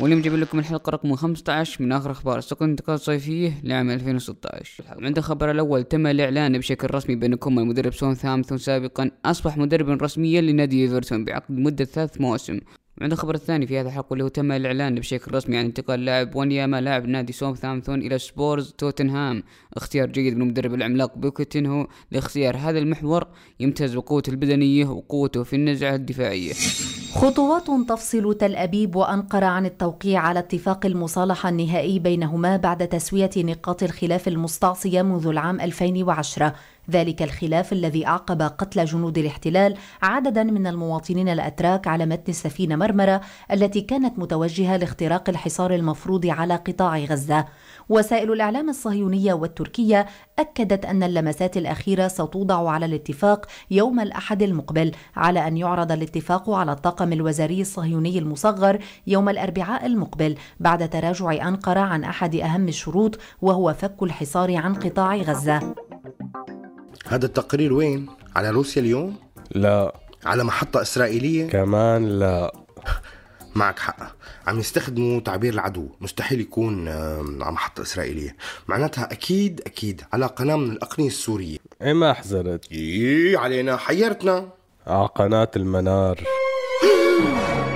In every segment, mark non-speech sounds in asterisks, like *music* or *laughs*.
واليوم جايب لكم الحلقة رقم 15 من آخر أخبار سوق الانتقال الصيفية لعام 2016 عند الخبر الأول تم الإعلان بشكل رسمي بأن كومان مدرب ساوثهامبتون سابقا أصبح مدربا رسميا لنادي إيفرتون بعقد مدة ثلاث مواسم. عند الخبر الثاني في هذا الحلقة اللي هو تم الإعلان بشكل رسمي عن انتقال لاعب وانياما لاعب نادي ساوثهامبتون إلى سبيرز توتنهام. اختيار جيد من المدرب العملاق بوكيتينو لاختيار هذا المحور يمتاز بقوته البدنية وقوته في النزعة الدفاعية. خطوات تفصل تل أبيب وأنقرة عن التوقيع على اتفاق المصالحة النهائي بينهما بعد تسوية نقاط الخلاف المستعصية منذ العام 2010 ذلك الخلاف الذي أعقب قتل جنود الاحتلال عددا من المواطنين الأتراك على متن السفينة مرمرة التي كانت متوجهة لاختراق الحصار المفروض على قطاع غزة. وسائل الإعلام الصهيونية والتركية أكدت أن اللمسات الأخيرة ستوضع على الاتفاق يوم الأحد المقبل على أن يعرض الاتفاق على الطاقم الوزاري الصهيوني المصغر يوم الأربعاء المقبل بعد تراجع أنقرة عن أحد أهم الشروط وهو فك الحصار عن قطاع غزة. هذا التقرير وين؟ على روسيا اليوم؟ لا. على محطة إسرائيلية؟ كمان لا. *laughs* معك حق. عم يستخدموا تعبير العدو. مستحيل يكون على محطة إسرائيلية. معناتها أكيد أكيد. على قناة من الأقنية السورية. إيه ما حزرت؟ إيه علينا. حيرتنا. على قناة المنار. *laughs*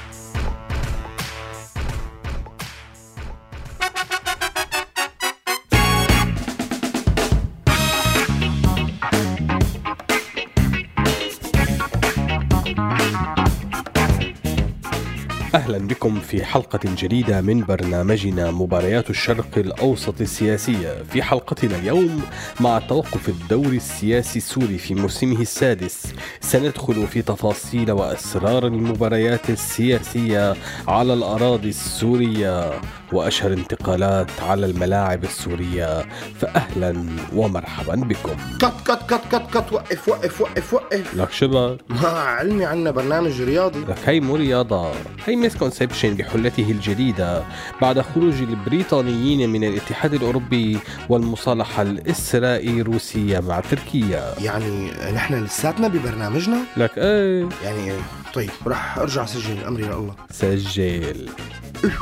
أهلا بكم في حلقة جديدة من برنامجنا مباريات الشرق الأوسط السياسية. في حلقتنا اليوم مع توقف الدوري السياسي السوري في موسمه السادس. سندخل في تفاصيل وأسرار المباريات السياسية على الأراضي السورية. وأشهر انتقالات على الملاعب السورية فأهلا ومرحبا بكم. cut cut cut cut cut وقف وقف وقف وقف. لك شبك ما علمي عنا برنامج رياضي. لك هي مو رياضة هي misconception بحلته الجديدة. بعد خروج البريطانيين من الاتحاد الأوروبي والمصالحة الإسرائيلي روسية مع تركيا. يعني نحن لساتنا ببرنامجنا؟ لك إيه؟ يعني طيب رح أرجع سجل أمري لله. سجل.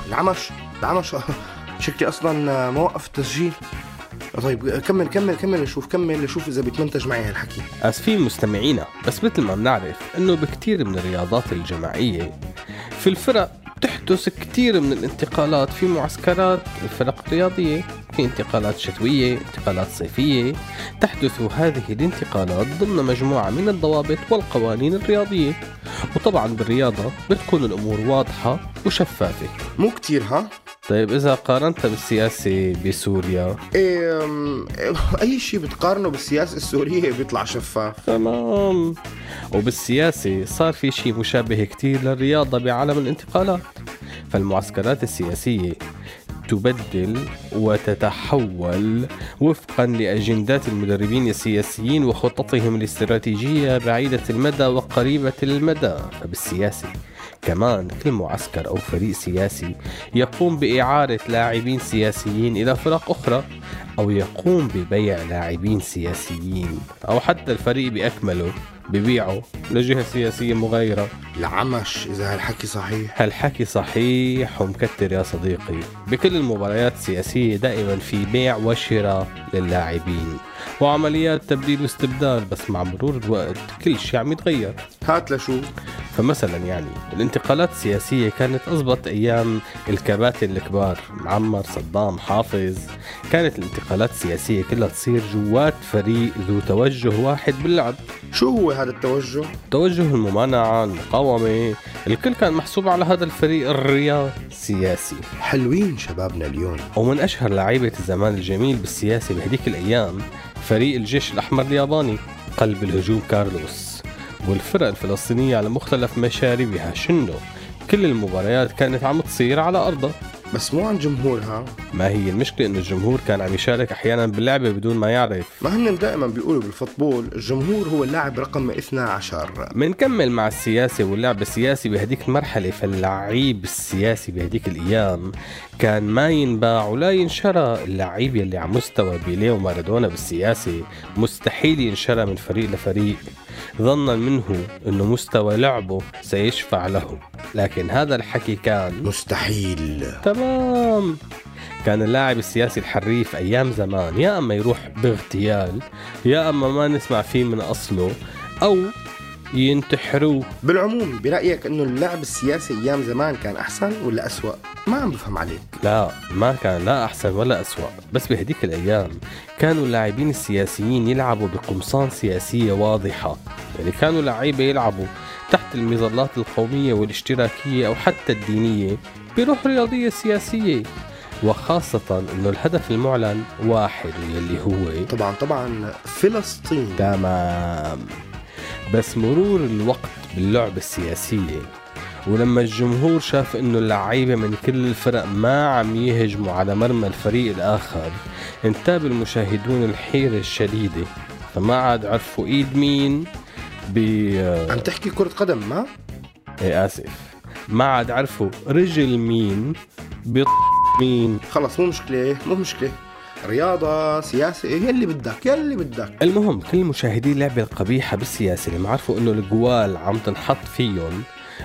العمش. العمش شكلي أصلا ما وقف التسجيل طيب كمل كمل كمل نشوف كمل نشوف إذا بيتمنتج معي هالحكي. اسفين مستمعينا بس مثل ما بنعرف إنه بكتير من الرياضات الجماعية في الفرق تحدث كثير من الانتقالات في معسكرات الفرق الرياضية في انتقالات شتوية انتقالات صيفية. تحدث هذه الانتقالات ضمن مجموعة من الضوابط والقوانين الرياضية. وطبعا بالرياضة بتكون الأمور واضحة وشفافة. مو كتير ها؟ طيب إذا قارنتها بالسياسة بسوريا؟ إيه أي شيء بتقارنه بالسياسة السورية بيطلع شفاف. تمام. وبالسياسة صار في شيء مشابه كتير للرياضة بعالم الانتقالات. فالمعسكرات السياسية تبدل وتتحول وفقا لأجندات المدربين السياسيين وخططهم الاستراتيجية بعيدة المدى وقريبة المدى. فبالسياسه كمان كل معسكر أو فريق سياسي يقوم بإعارة لاعبين سياسيين إلى فرق أخرى أو يقوم ببيع لاعبين سياسيين أو حتى الفريق بأكمله ببيعه لجهة سياسية مغايرة. العمش إذا هالحكي صحيح. هالحكي صحيح ومكتر يا صديقي. بكل المباريات السياسية دائما في بيع وشراء للاعبين. وعمليات تبديل واستبدال بس مع مرور الوقت كل شيء عم يتغير. هات لشو. فمثلا يعني الانتقالات السياسية كانت أزبط أيام الكباتن الكبار معمر صدام حافظ. كانت الانتقالات السياسية كلها تصير جوات فريق ذو توجه واحد باللعب. شو هو هذا التوجه؟ توجه الممانعة المقاومة الكل كان محسوب على هذا الفريق الرياض سياسي حلوين شبابنا اليوم. ومن أشهر لعيبة الزمان الجميل بالسياسة بهديك الأيام فريق الجيش الأحمر الياباني قلب الهجوم كارلوس والفرق الفلسطينية على مختلف مشاربها شنو كل المباريات كانت عم تصير على أرضها بس مو عن جمهورها. ما هي المشكلة إنه الجمهور كان عم يشارك أحيانا باللعبة بدون ما يعرف. ما هن دائما بيقولوا بالفوتبول الجمهور هو اللاعب رقم 12 منكمل مع السياسة واللعب السياسي بهديك المرحلة فاللعيب السياسي بهديك الأيام كان ما ينباع ولا ينشرى. اللعيب يلي على مستوى بيليه ومارادونا بالسياسة مستحيل ينشرى من فريق لفريق. ظنا منه إنه مستوى لعبه سيشفع له. لكن هذا الحكي كان مستحيل. تمام. كان اللاعب السياسي الحريف أيام زمان يا أما يروح باغتيال يا أما ما نسمع فيه من أصله أو ينتحروه بالعموم برأيك إنه اللعب السياسي أيام زمان كان أحسن ولا أسوأ؟ ما عم بفهم عليك. لا ما كان لا أحسن ولا أسوأ. بس بهديك الأيام كانوا اللاعبين السياسيين يلعبوا بقمصان سياسية واضحة. يعني كانوا لعيبة يلعبوا تحت المظلات القومية والاشتراكية أو حتى الدينية بروح رياضية سياسية. وخاصة أنه الهدف المعلن واحد يلي هو طبعا طبعا فلسطين. تمام. بس مرور الوقت باللعبة السياسية. ولما الجمهور شاف إنه اللعيبة من كل الفرق ما عم يهجموا على مرمى الفريق الآخر انتاب المشاهدون الحيرة الشديدة. فما عاد عرفوا إيد مين ب عم تحكي كرة قدم ما؟ إيه آسف. ما عاد عرفوا رجل مين ب مين. خلص مو مشكلة مو مشكلة. رياضة سياسة يلي بدك يلي بدك المهم كل مشاهدي اللعبة القبيحة بالسياسة لما عرفوا إنه الجوال عم تنحط فيهم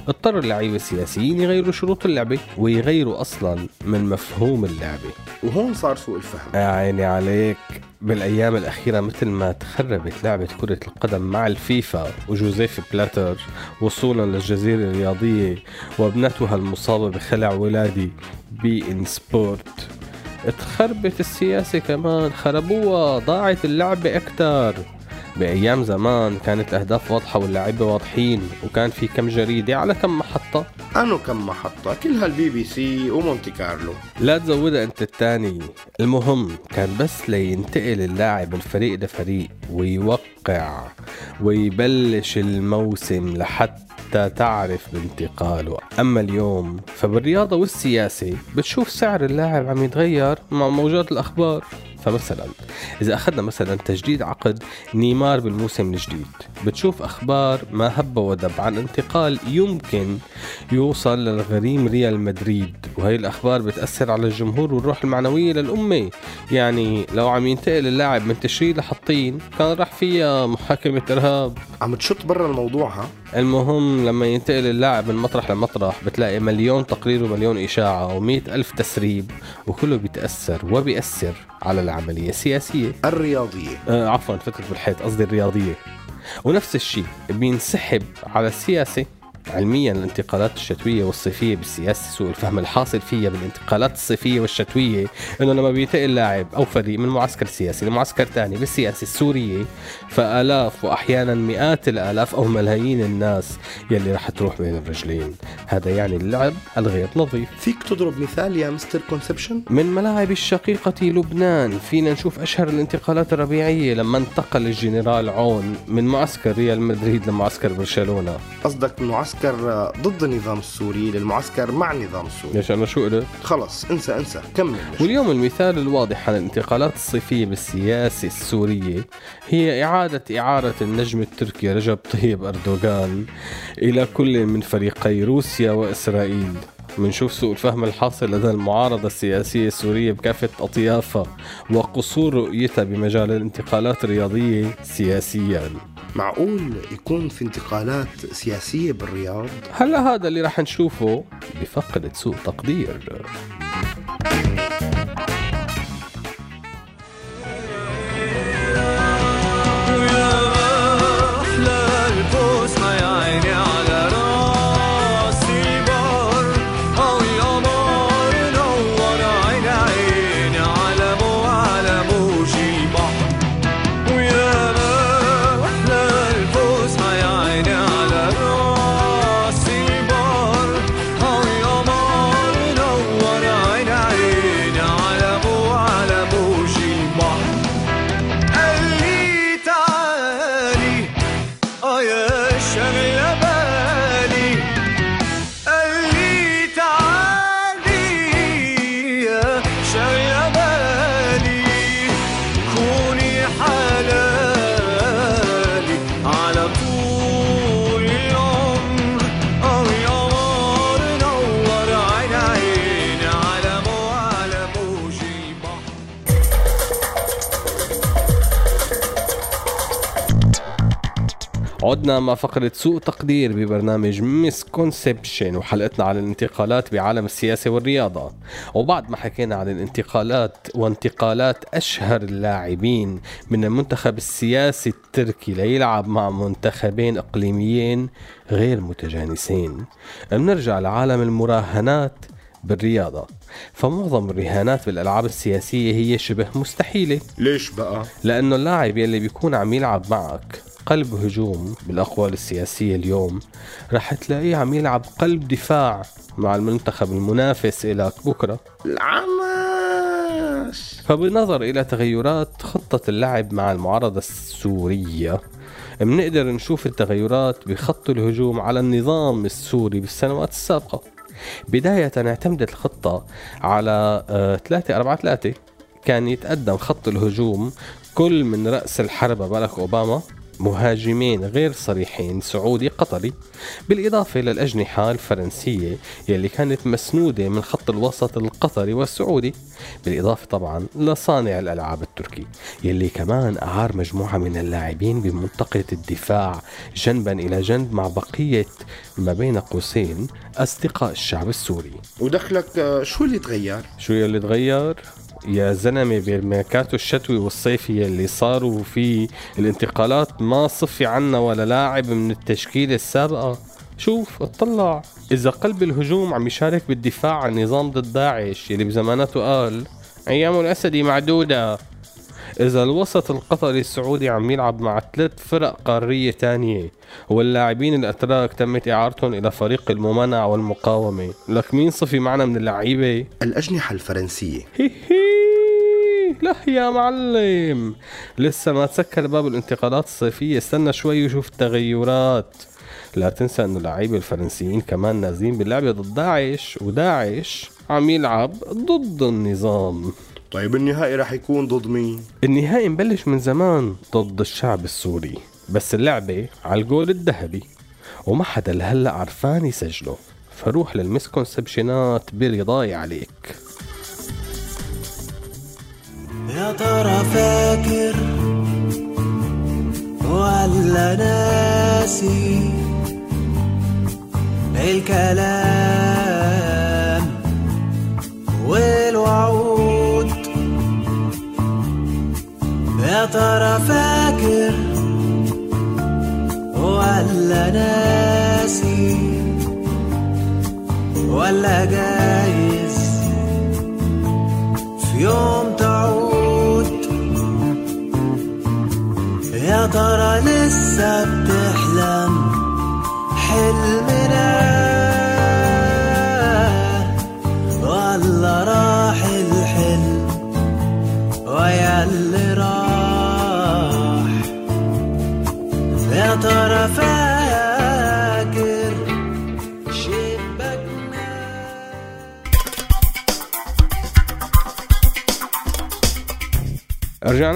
اضطر اللعيبة السياسيين يغيروا شروط اللعبة ويغيروا أصلا من مفهوم اللعبة. وهون صار سوء الفهم. يا عيني عليك. بالأيام الأخيرة مثل ما تخربت لعبة كرة القدم مع الفيفا وجوزيف بلاتر وصولا للجزيرة الرياضية وابنتها المصابة بخلع ولادي بي ان سبورت. تخربت السياسة كمان خربوها ضاعت اللعبه أكثر بأيام زمان كانت الأهداف واضحة واللاعبين واضحين وكان في كم جريدة على كم محطة. أنو كم محطة؟ كلها البي بي سي ومونتي كارلو. لا تزودها أنت الثاني المهم كان بس لينتقل اللاعب من فريق لفريق ويوقع ويبلش الموسم لحتى تعرف بانتقاله. أما اليوم فبالرياضة والسياسة بتشوف سعر اللاعب عم يتغير مع موجات الأخبار. فمثلا إذا أخذنا مثلا تجديد عقد نيمار بالموسم الجديد بتشوف أخبار ما هب ودب عن انتقال يمكن يوصل للغريم ريال مدريد. وهي الأخبار بتأثر على الجمهور والروح المعنوية للأمة. يعني لو عم ينتقل اللاعب من تشرين لحطين كان راح فيها محاكمة إرهاب. عم تشط برا الموضوع ها؟ المهم لما ينتقل اللاعب من مطرح لمطرح بتلاقي مليون تقرير ومليون إشاعة ومئة ألف تسريب وكله بيتأثر وبيأثر. على العملية. السياسية. الرياضية. آه عفوا فتت بالحيط قصدي الرياضية. ونفس الشيء بينسحب على السياسة علميا الانتقالات الشتوية والصيفية بالسياسة سوء الفهم الحاصل فيها بالانتقالات الصيفية والشتوية إنه لما بينتقل لاعب أو فريق من معسكر سياسي لمعسكر ثاني بالسياسة السورية فآلاف واحيانا مئات الآلاف أو ملايين الناس يلي رح تروح بين الرجلين. هذا يعني اللعب الغير نظيف. فيك تضرب مثال يا mister conception؟ من ملاعب الشقيقة لبنان فينا نشوف أشهر الانتقالات الربيعية لما انتقل الجنرال عون من معسكر ريال مدريد لمعسكر برشلونة. قصدك من معسكر ضد النظام السوري للمعسكر مع النظام السوري. ليش أنا شو قلت؟ خلص انسى انسى. كمل واليوم المثال الواضح عن الانتقالات الصيفية بالسياسة السورية هي إعادة إعارة النجم التركي رجب طيب أردوغان إلى كل من فريقي روسيا وإسرائيل. منشوف سوء الفهم الحاصل لدى المعارضة السياسية السورية بكافة أطيافها وقصور رؤيتها بمجال الانتقالات الرياضية سياسيا. معقول يكون في انتقالات سياسية بالرياض؟ هلا هذا اللي رح نشوفه بفقرة سوء تقدير. عدنا مع فقرة سوء تقدير ببرنامج misconception وحلقتنا على الانتقالات بعالم السياسة والرياضة. وبعد ما حكينا عن الانتقالات وانتقالات أشهر اللاعبين من المنتخب السياسي التركي ليلعب مع منتخبين إقليميين غير متجانسين. بنرجع لعالم المراهنات بالرياضة. فمعظم الرهانات بالألعاب السياسية هي شبه مستحيلة. ليش بقى؟ لأنه اللاعب يلي بيكون عم يلعب معك قلب هجوم بالأقوال السياسية اليوم رح تلاقيه عم يلعب قلب دفاع مع المنتخب المنافس إلك بكرة. العماش فبالنظر إلى تغيرات خطة اللعب مع المعارضة السورية. بنقدر نشوف التغيرات بخط الهجوم على النظام السوري بالسنوات السابقة. بداية اعتمدت الخطة على 3 4 3 كان يتقدم خط الهجوم كل من رأس الحربة باراك أوباما. مهاجمين غير صريحين سعودي قطري بالإضافة للأجنحة الفرنسية يلي كانت مسنودة من خط الوسط القطري والسعودي بالإضافة طبعا لصانع الألعاب التركي يلي كمان أعار مجموعة من اللاعبين بمنطقة الدفاع جنبا إلى جنب مع بقية ما بين قوسين أصدقاء الشعب السوري ودخلك آه، شو اللي تغير؟ شو يلي تغير؟ يا زلمة بالميركاتو الشتوي والصيفي اللي صاروا فيه الانتقالات ما صفي عنا ولا لاعب من التشكيلة السابقة. شوف اطلع. إذا قلب الهجوم عم يشارك بالدفاع عن نظام ضد داعش يلي بزماناته قال أيام الأسدي معدودة. إذا الوسط القطري السعودي عم يلعب مع ثلاث فرق قارية تانية واللاعبين الأتراك تمت إعارتهم إلى فريق الممانعة والمقاومة. لك مين صفي معنا من اللعيبة؟ الأجنحة الفرنسية. هي لا يا معلم. لسه ما تسكر باب الانتقالات الصيفية. استنى شوي وشوف التغيرات. لا تنسى انه اللعيبة الفرنسيين كمان نازلين باللعبة ضد داعش وداعش عم يلعب ضد النظام. طيب النهائي رح يكون ضد مين؟ النهائي مبلش من زمان ضد الشعب السوري. بس اللعبة على الجول الذهبي. وما حدا لهلأ عرفان يسجله. فروح للمسكونسبشنات برضاي عليك. يا ترى فاكر ولا ناسي الكلام والوعود؟ يا ترى فاكر ولا ناسي ولا جايز ترى لسه بتحلم حلمنا ولا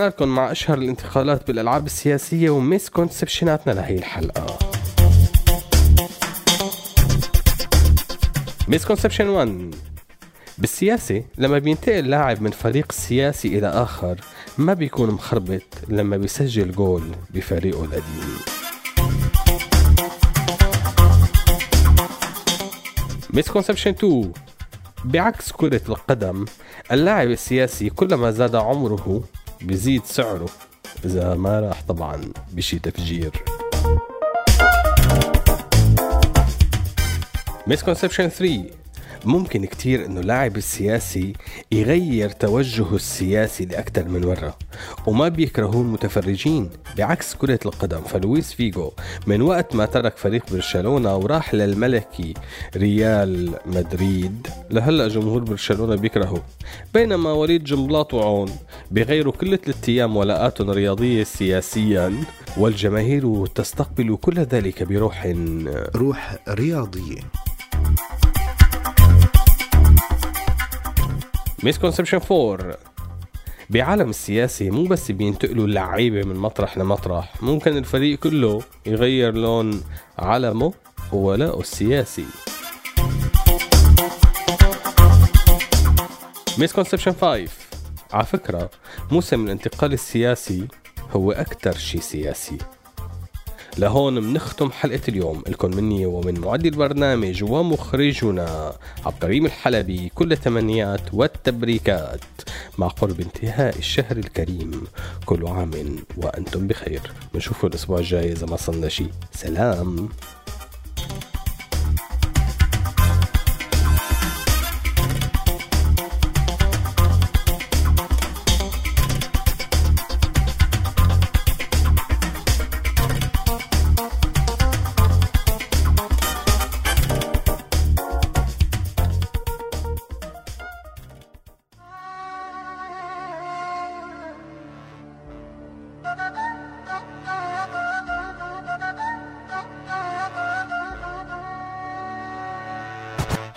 لكم مع أشهر الانتقالات بالألعاب السياسية و misconception اتنا لهي الحلقة. misconception 1 بالسياسة لما بينتقل لاعب من فريق سياسي إلى آخر ما بيكون مخربط لما بيسجل جول بفريقه القديم. misconception 2 بعكس كرة القدم اللاعب السياسي كلما زاد عمره بيزيد سعره. إذا ما راح طبعا بشي تفجير. misconception 3 ممكن كتير إنه اللاعب السياسي يغير توجهه السياسي لاكثر من مرة وما بيكرهوه المتفرجين بعكس كرة القدم. فلويس فيجو من وقت ما ترك فريق برشلونة وراح للملكي ريال مدريد لهلأ جمهور برشلونة بيكرهه. بينما وليد جنبلاط وعون بيغيروا كل ثلاث أيام ولاءاتهم الرياضية سياسيا والجماهير تستقبل كل ذلك بروح روح رياضية. مسكونسبشن 4 بعالم السياسي مو بس بينتقلوا اللعيبة من مطرح لمطرح ممكن الفريق كله يغير لون علمه وولاءه السياسي. مسكونسبشن 5 على فكرة موسم الانتقال السياسي هو أكثر شيء سياسي. لهون منختم حلقة اليوم. لكم مني ومن معدي البرنامج ومخرجنا عبد الكريم الحلبي. كل التمنيات والتبريكات مع قرب انتهاء الشهر الكريم. كل عام وأنتم بخير. بنشوفكم الأسبوع الجاي إذا ما صلنا شيء. سلام.